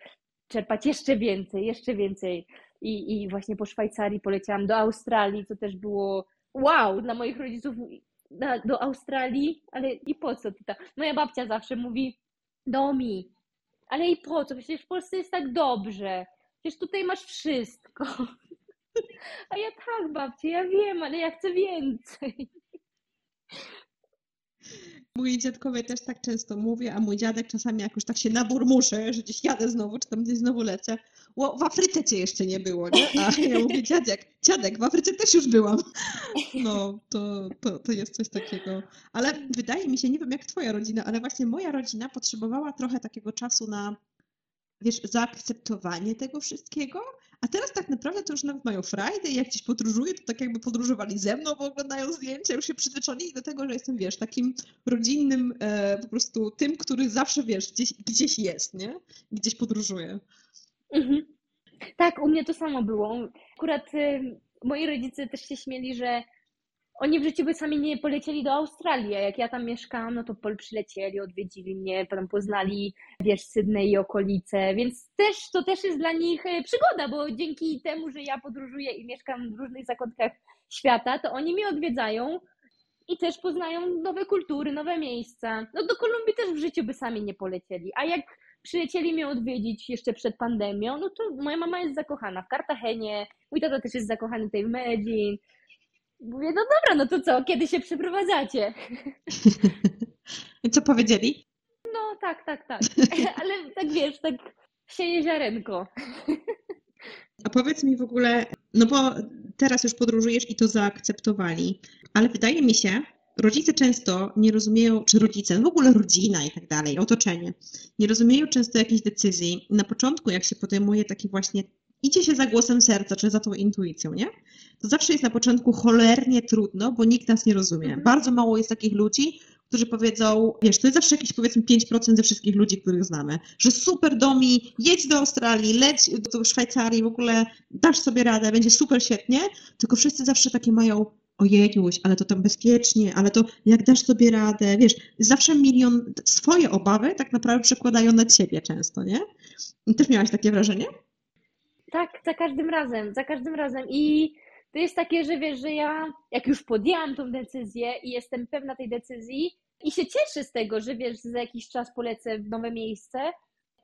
czerpać jeszcze więcej, jeszcze więcej. I, I właśnie po Szwajcarii poleciałam do Australii, co też było wow dla moich rodziców na, do Australii, ale i po co tutaj? Moja babcia zawsze mówi, Domi, ale i po co? Przecież w Polsce jest tak dobrze. Przecież tutaj masz wszystko. A ja tak, babcie, ja wiem, ale ja chcę więcej. Mój dziadkowie też tak często mówię, a mój dziadek czasami jak już tak się naburmuszę, że gdzieś jadę znowu, czy tam gdzieś znowu lecę, o, w Afryce cię jeszcze nie było, nie? A ja mówię, dziadek, dziadek, w Afryce też już byłam. No, to, to, to jest coś takiego. Ale wydaje mi się, nie wiem jak twoja rodzina, ale właśnie moja rodzina potrzebowała trochę takiego czasu na wiesz, zaakceptowanie tego wszystkiego, a teraz tak naprawdę to już nawet mają frajdę i jak gdzieś podróżuję, to tak jakby podróżowali ze mną, bo oglądają zdjęcia, już się przyzwyczaili do tego, że jestem, wiesz, takim rodzinnym e, po prostu tym, który zawsze, wiesz, gdzieś, gdzieś jest, nie? Gdzieś podróżuje. Mhm. Tak, u mnie to samo było. Akurat y, moi rodzice też się śmieli, że oni w życiu by sami nie polecieli do Australii, a jak ja tam mieszkałam, no to przylecieli, odwiedzili mnie, potem poznali, wiesz, Sydney i okolice, więc też to też jest dla nich e, przygoda, bo dzięki temu, że ja podróżuję i mieszkam w różnych zakątkach świata, to oni mnie odwiedzają i też poznają nowe kultury, nowe miejsca. No do Kolumbii też w życiu by sami nie polecieli. A jak przyjacieli mnie odwiedzić jeszcze przed pandemią, no to moja mama jest zakochana w Kartagenie, mój tata też jest zakochany tutaj w Medellin. Mówię, no dobra, no to co, kiedy się przeprowadzacie? I co powiedzieli? No tak, tak, tak. Ale tak wiesz, tak sieje ziarenko. A powiedz mi w ogóle, no bo teraz już podróżujesz i to zaakceptowali, ale wydaje mi się, rodzice często nie rozumieją, czy rodzice, w ogóle rodzina i tak dalej, otoczenie, nie rozumieją często jakichś decyzji. Na początku, jak się podejmuje taki właśnie, idzie się za głosem serca, czy za tą intuicją, nie? To zawsze jest na początku cholernie trudno, bo nikt nas nie rozumie. Mhm. Bardzo mało jest takich ludzi, którzy powiedzą, wiesz, to jest zawsze jakieś powiedzmy 5% ze wszystkich ludzi, których znamy, że super Domi, jedź do Australii, leć do Szwajcarii, w ogóle dasz sobie radę, będzie super świetnie, tylko wszyscy zawsze takie mają, ojejuś, ale to tam bezpiecznie, ale to jak dasz sobie radę, wiesz, zawsze milion, swoje obawy tak naprawdę przekładają na ciebie często, nie? Też miałaś takie wrażenie? Tak, za każdym razem, za każdym razem. I to jest takie, że wiesz, że ja jak już podjęłam tą decyzję i jestem pewna tej decyzji i się cieszę z tego, że wiesz, za jakiś czas polecę w nowe miejsce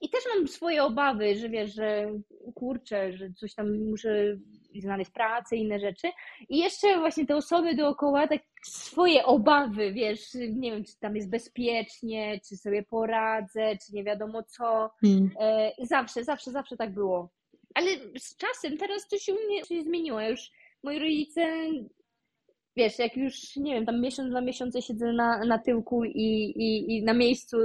i też mam swoje obawy, że wiesz, że kurczę, że coś tam muszę znaleźć pracę, inne rzeczy. I jeszcze właśnie te osoby dookoła, tak swoje obawy, wiesz, nie wiem, czy tam jest bezpiecznie, czy sobie poradzę, czy nie wiadomo co. Hmm. E, Zawsze, zawsze, zawsze tak było. Ale z czasem teraz się u mnie się zmieniło. Już moi rodzice, wiesz, jak już, nie wiem, tam miesiąc, dwa miesiące siedzę na, na tyłku i, i, i na miejscu,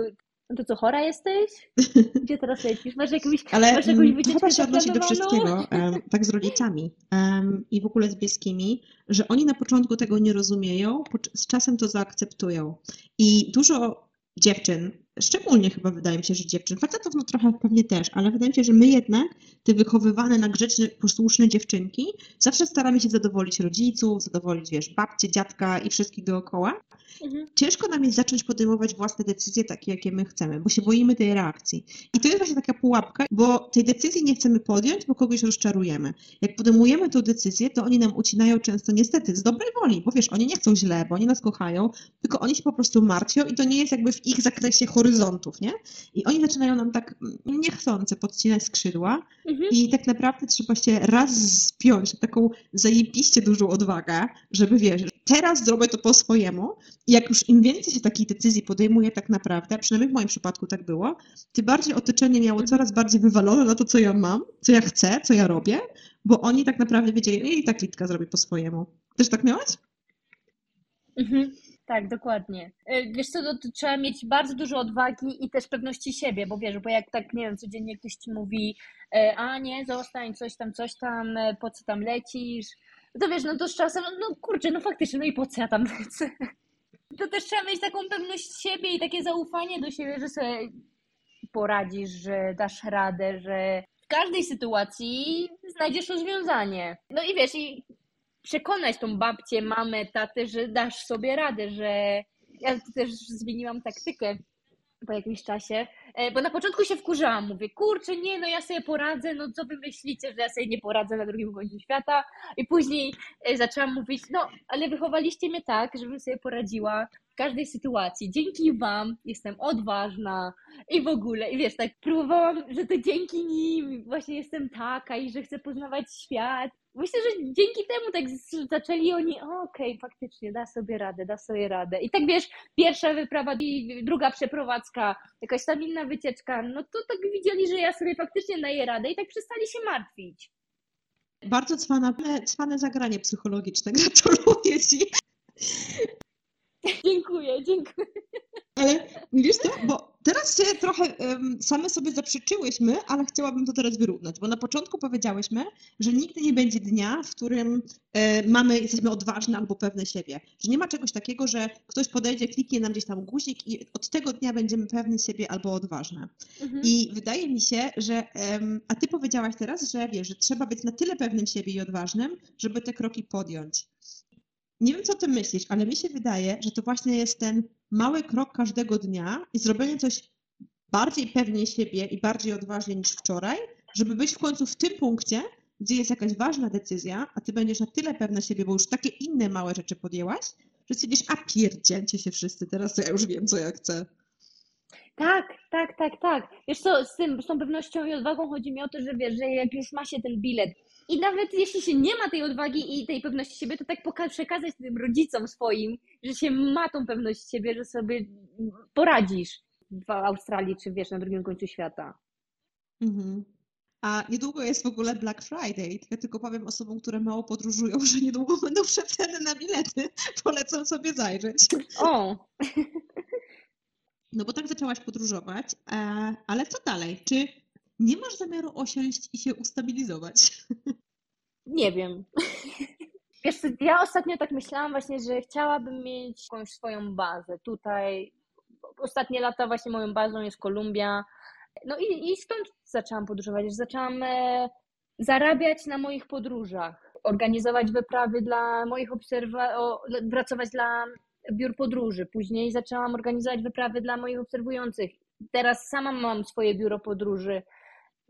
no to co, chora jesteś? Gdzie teraz lecisz? Masz jakąś, Ale masz jakąś mm, to wycieczkę chyba się odnosi do wszystkiego, tak z rodzicami em, i w ogóle z bliskimi, że oni na początku tego nie rozumieją, z czasem to zaakceptują. I dużo dziewczyn, szczególnie chyba wydaje mi się, że dziewczyn, facetów no trochę pewnie też, ale wydaje mi się, że my jednak, te wychowywane na grzeczne, posłuszne dziewczynki, zawsze staramy się zadowolić rodziców, zadowolić, wiesz, babcie, dziadka i wszystkich dookoła. Mhm. Ciężko nam jest zacząć podejmować własne decyzje takie, jakie my chcemy, bo się boimy tej reakcji. I to jest właśnie taka pułapka, bo tej decyzji nie chcemy podjąć, bo kogoś rozczarujemy. Jak podejmujemy tę decyzję, to oni nam ucinają często niestety z dobrej woli, bo wiesz, oni nie chcą źle, bo oni nas kochają, tylko oni się po prostu martwią i to nie jest jakby w ich zakresie horyzontów, nie? I oni zaczynają nam tak niechcący podcinać skrzydła Mhm. i tak naprawdę trzeba się raz spiąć taką zajebiście dużą odwagę, żeby wiesz, teraz zrobię to po swojemu. I jak już im więcej się takich decyzji podejmuje tak naprawdę, przynajmniej w moim przypadku tak było, tym bardziej otoczenie miało coraz bardziej wywalone na to, co ja mam, co ja chcę, co ja robię, bo oni tak naprawdę wiedzieli, i tak Litka zrobi po swojemu. Też tak miałaś? Mhm. Tak, dokładnie. E, Wiesz co, to, to trzeba mieć bardzo dużo odwagi i też pewności siebie, bo wiesz, bo jak tak, nie wiem, codziennie ktoś ci mówi, e, a nie, zostań, coś tam, coś tam, e, po co tam lecisz, no to wiesz, no to z czasem, no kurczę, no faktycznie, no i po co ja tam lecę? To też trzeba mieć taką pewność siebie i takie zaufanie do siebie, że sobie poradzisz, że dasz radę, że w każdej sytuacji znajdziesz rozwiązanie. No i wiesz, i przekonać tą babcię, mamę, tatę, że dasz sobie radę, że ja też zmieniłam taktykę po jakimś czasie, e, bo na początku się wkurzałam, mówię, kurczę, nie, no ja sobie poradzę, no co wy myślicie, że ja sobie nie poradzę na drugim końcu świata? I później e, zaczęłam mówić, no, ale wychowaliście mnie tak, żebym sobie poradziła w każdej sytuacji, dzięki wam jestem odważna i w ogóle, i wiesz, tak próbowałam, że to dzięki nim właśnie jestem taka i że chcę poznawać świat, Myślę, że dzięki temu tak zaczęli oni, "O, okej, faktycznie, da sobie radę, da sobie radę. I tak wiesz, pierwsza wyprawa i druga przeprowadzka, jakaś tam inna wycieczka, no to tak widzieli, że ja sobie faktycznie daję radę i tak przestali się martwić. Bardzo cwane, cwane zagranie psychologiczne. Gratuluję Ci. Dziękuję, dziękuję. Ale wiesz co, bo teraz się trochę em, same sobie zaprzeczyłyśmy, ale chciałabym to teraz wyrównać, bo na początku powiedziałyśmy, że nigdy nie będzie dnia, w którym e, mamy, jesteśmy odważne albo pewne siebie. Że nie ma czegoś takiego, że ktoś podejdzie, kliknie nam gdzieś tam guzik i od tego dnia będziemy pewne siebie albo odważne. Mhm. I wydaje mi się, że, em, a ty powiedziałaś teraz, że wiesz, że trzeba być na tyle pewnym siebie i odważnym, żeby te kroki podjąć. Nie wiem, co ty myślisz, ale mi się wydaje, że to właśnie jest ten mały krok każdego dnia i zrobienie coś bardziej pewnie siebie i bardziej odważnie niż wczoraj, żeby być w końcu w tym punkcie, gdzie jest jakaś ważna decyzja, a ty będziesz na tyle pewna siebie, bo już takie inne małe rzeczy podjęłaś, że stwierdzisz, a pierdzielcie się wszyscy, teraz to ja już wiem, co ja chcę. Tak, tak, tak, tak. Wiesz co, z tym, z tą pewnością i odwagą chodzi mi o to, że wiesz, że jak już ma się ten bilet i nawet jeśli się nie ma tej odwagi i tej pewności siebie, to tak przekazać tym rodzicom swoim, że się ma tą pewność siebie, że sobie poradzisz w Australii czy wiesz, na drugim końcu świata. Mhm. A niedługo jest w ogóle Black Friday. Ja tylko powiem osobom, które mało podróżują, że niedługo będą przeceny na bilety. Polecam sobie zajrzeć. O, No bo tak zaczęłaś podróżować, e, ale co dalej? Czy nie masz zamiaru osiąść i się ustabilizować? nie wiem. Wiesz ja ostatnio tak myślałam właśnie, że chciałabym mieć jakąś swoją bazę. Tutaj ostatnie lata właśnie moją bazą jest Kolumbia. No i, i stąd zaczęłam podróżować. Zaczęłam e, zarabiać na moich podróżach, organizować wyprawy dla moich obserwatorów, pracować dla biur podróży. Później zaczęłam organizować wyprawy dla moich obserwujących. Teraz sama mam swoje biuro podróży.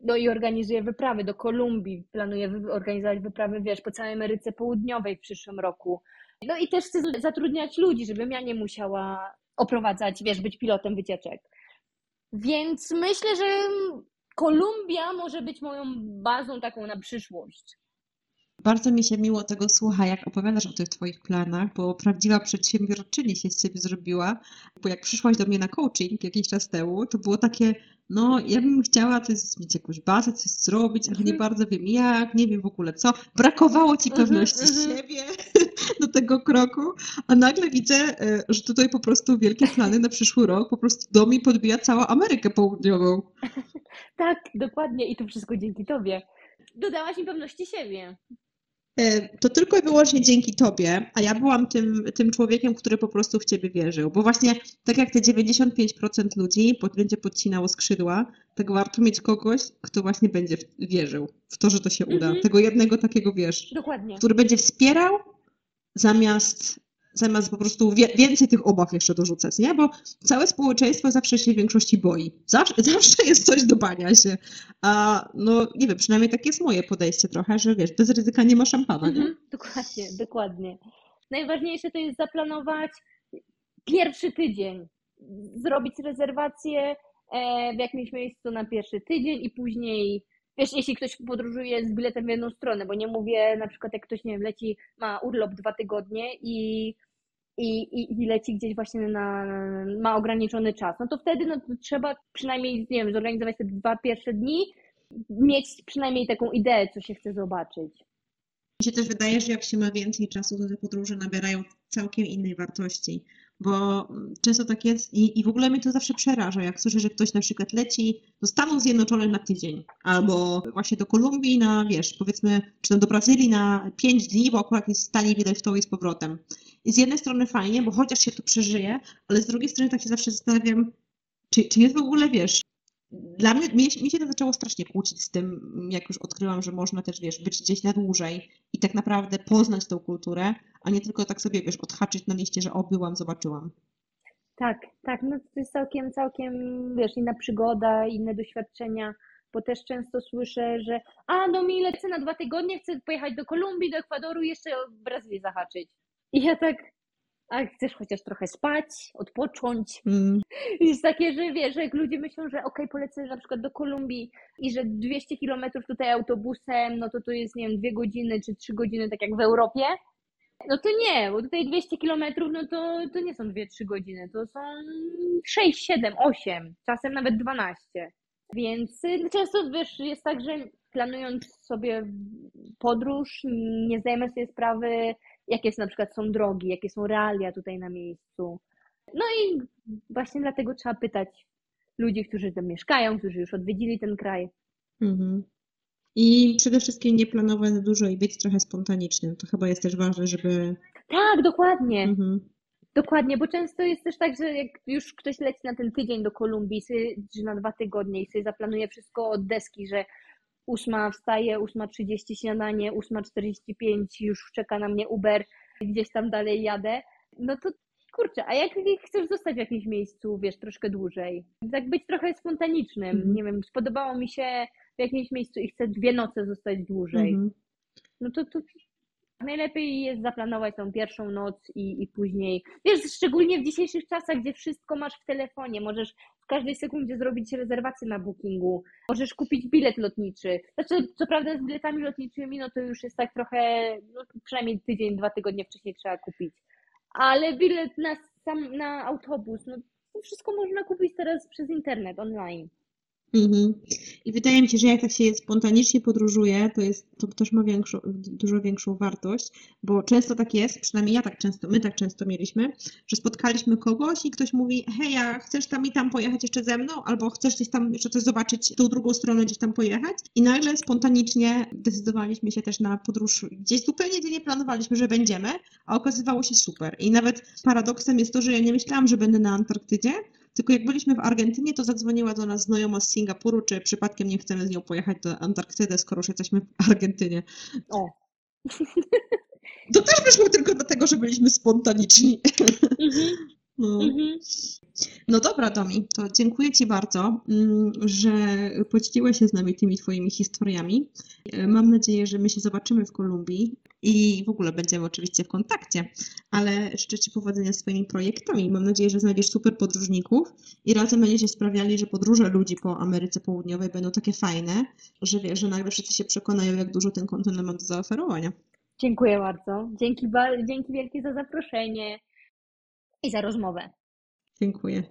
No i organizuję wyprawy do Kolumbii. Planuję wy- organizować wyprawy, wiesz, po całej Ameryce Południowej w przyszłym roku. No i też chcę zatrudniać ludzi, żebym ja nie musiała oprowadzać, wiesz, być pilotem wycieczek. Więc myślę, że Kolumbia może być moją bazą taką na przyszłość. Bardzo mi się miło tego słucha, jak opowiadasz o tych Twoich planach, bo prawdziwa przedsiębiorczyni się z Ciebie zrobiła. Bo jak przyszłaś do mnie na coaching jakiś czas temu, to było takie, no ja bym chciała jest, mieć jakąś bazę, coś zrobić, ale nie Mhm. bardzo wiem jak, nie wiem w ogóle co. Brakowało Ci Mhm, pewności mhm. siebie do tego kroku, a nagle widzę, e, że tutaj po prostu wielkie plany na przyszły rok, po prostu do mnie podbija cała Amerykę Południową. Tak, dokładnie. I to wszystko dzięki Tobie. Dodałaś mi pewności siebie. E, To tylko i wyłącznie dzięki Tobie, a ja byłam tym, tym człowiekiem, który po prostu w Ciebie wierzył. Bo właśnie tak jak te 95% ludzi będzie podcinało skrzydła, tak warto mieć kogoś, kto właśnie będzie wierzył w to, że to się uda. Mhm. Tego jednego takiego, wiesz, Dokładnie. który będzie wspierał zamiast, zamiast po prostu więcej tych obaw jeszcze dorzucać, nie? Bo całe społeczeństwo zawsze się w większości boi. Zawsze, zawsze jest coś do bania się. A no nie wiem, przynajmniej takie jest moje podejście trochę, że wiesz, bez ryzyka nie ma szampana, nie? Mhm, dokładnie, dokładnie. Najważniejsze to jest zaplanować pierwszy tydzień, zrobić rezerwację e, w jakimś miejscu na pierwszy tydzień i później, wiesz, jeśli ktoś podróżuje z biletem w jedną stronę, bo nie mówię na przykład jak ktoś, nie wiem, leci, ma urlop dwa tygodnie i, i, i, i leci gdzieś właśnie na, ma ograniczony czas, no to wtedy no, to trzeba przynajmniej, nie wiem, zorganizować te dwa pierwsze dni, mieć przynajmniej taką ideę, co się chce zobaczyć. Mi się też wydaje, że jak się ma więcej czasu, to te podróże nabierają całkiem innej wartości. Bo często tak jest i, i w ogóle mnie to zawsze przeraża, jak słyszę, że ktoś na przykład leci do Stanów Zjednoczonych na tydzień, albo właśnie do Kolumbii na, wiesz, powiedzmy, czy do Brazylii na pięć dni, bo akurat jest taniej widać w to i z powrotem. I z jednej strony fajnie, bo chociaż się to przeżyje, ale z drugiej strony tak się zawsze zastanawiam, czy, czy jest w ogóle, wiesz, dla mnie, mnie, mi się to zaczęło strasznie kłócić z tym, jak już odkryłam, że można też, wiesz, być gdzieś na dłużej i tak naprawdę poznać tą kulturę, a nie tylko tak sobie, wiesz, odhaczyć na liście, że o, byłam, zobaczyłam. Tak, tak, no to jest całkiem, całkiem, wiesz, inna przygoda, inne doświadczenia, bo też często słyszę, że a, no mi lecę na dwa tygodnie, chcę pojechać do Kolumbii, do Ekwadoru i jeszcze o Brazylię zahaczyć. I ja tak, a chcesz chociaż trochę spać, odpocząć? Mm, jest takie, że wiesz, jak ludzie myślą, że okej, polecę na przykład do Kolumbii i że 200 kilometrów tutaj autobusem, no to to jest, nie wiem, dwie godziny czy trzy godziny, tak jak w Europie, no to nie, bo tutaj 200 kilometrów, no to, to nie są 2-3 godziny, to są 6, 7, 8, czasem nawet 12. Więc y, często wiesz, jest tak, że planując sobie podróż, nie zdajemy sobie sprawy, jakie są na przykład są drogi, jakie są realia tutaj na miejscu. No i właśnie dlatego trzeba pytać ludzi, którzy tam mieszkają, którzy już odwiedzili ten kraj. mhm. I przede wszystkim nie planować za dużo i być trochę spontanicznym. To chyba jest też ważne, żeby... Tak, dokładnie. Mhm. Dokładnie, bo często jest też tak, że jak już ktoś leci na ten tydzień do Kolumbii, czy na dwa tygodnie i sobie zaplanuje wszystko od deski, że ósma wstaje, ósma trzydzieści śniadanie, ósma czterdzieści pięć już czeka na mnie Uber, gdzieś tam dalej jadę, no to kurczę, a jak chcesz zostać w jakimś miejscu, wiesz, troszkę dłużej? Tak być trochę spontanicznym, Mhm. nie wiem, spodobało mi się w jakimś miejscu i chcę dwie noce zostać dłużej, Mhm. no to, to Najlepiej jest zaplanować tą pierwszą noc i, i później. Wiesz, szczególnie w dzisiejszych czasach, gdzie wszystko masz w telefonie, możesz w każdej sekundzie zrobić rezerwację na bookingu, możesz kupić bilet lotniczy. Znaczy, co prawda z biletami lotniczymi, no to już jest tak trochę, no przynajmniej tydzień, dwa tygodnie wcześniej trzeba kupić. Ale bilet na sam na autobus, no to wszystko można kupić teraz przez internet, online. Mhm. I wydaje mi się, że jak tak się spontanicznie podróżuje, to jest, to też ma dużo większą wartość, bo często tak jest, przynajmniej ja tak często, my tak często mieliśmy, że spotkaliśmy kogoś i ktoś mówi, hej, a chcesz tam i tam pojechać jeszcze ze mną, albo chcesz gdzieś tam jeszcze coś zobaczyć, tą drugą stronę gdzieś tam pojechać i nagle spontanicznie decydowaliśmy się też na podróż gdzieś zupełnie gdzie nie planowaliśmy, że będziemy, a okazywało się super. I nawet paradoksem jest to, że ja nie myślałam, że będę na Antarktydzie, tylko jak byliśmy w Argentynie, to zadzwoniła do nas znajoma z Singapuru, czy przypadkiem nie chcemy z nią pojechać do Antarktydy, skoro już jesteśmy w Argentynie. O. To też wyszło tylko dlatego, że byliśmy spontaniczni. Mhm, No. mhm. No dobra, Domi, to dziękuję Ci bardzo, mm, że podzieliłeś się z nami tymi Twoimi historiami. E, Mam nadzieję, że my się zobaczymy w Kolumbii i w ogóle będziemy oczywiście w kontakcie, ale życzę Ci powodzenia z Twoimi projektami. Mam nadzieję, że znajdziesz super podróżników i razem będziecie sprawiali, że podróże ludzi po Ameryce Południowej będą takie fajne, że wiesz, że nagle wszyscy się przekonają, jak dużo ten kontynent ma do zaoferowania. Dziękuję bardzo. Dzięki, dzięki wielkie za zaproszenie i za rozmowę. Dziękuję.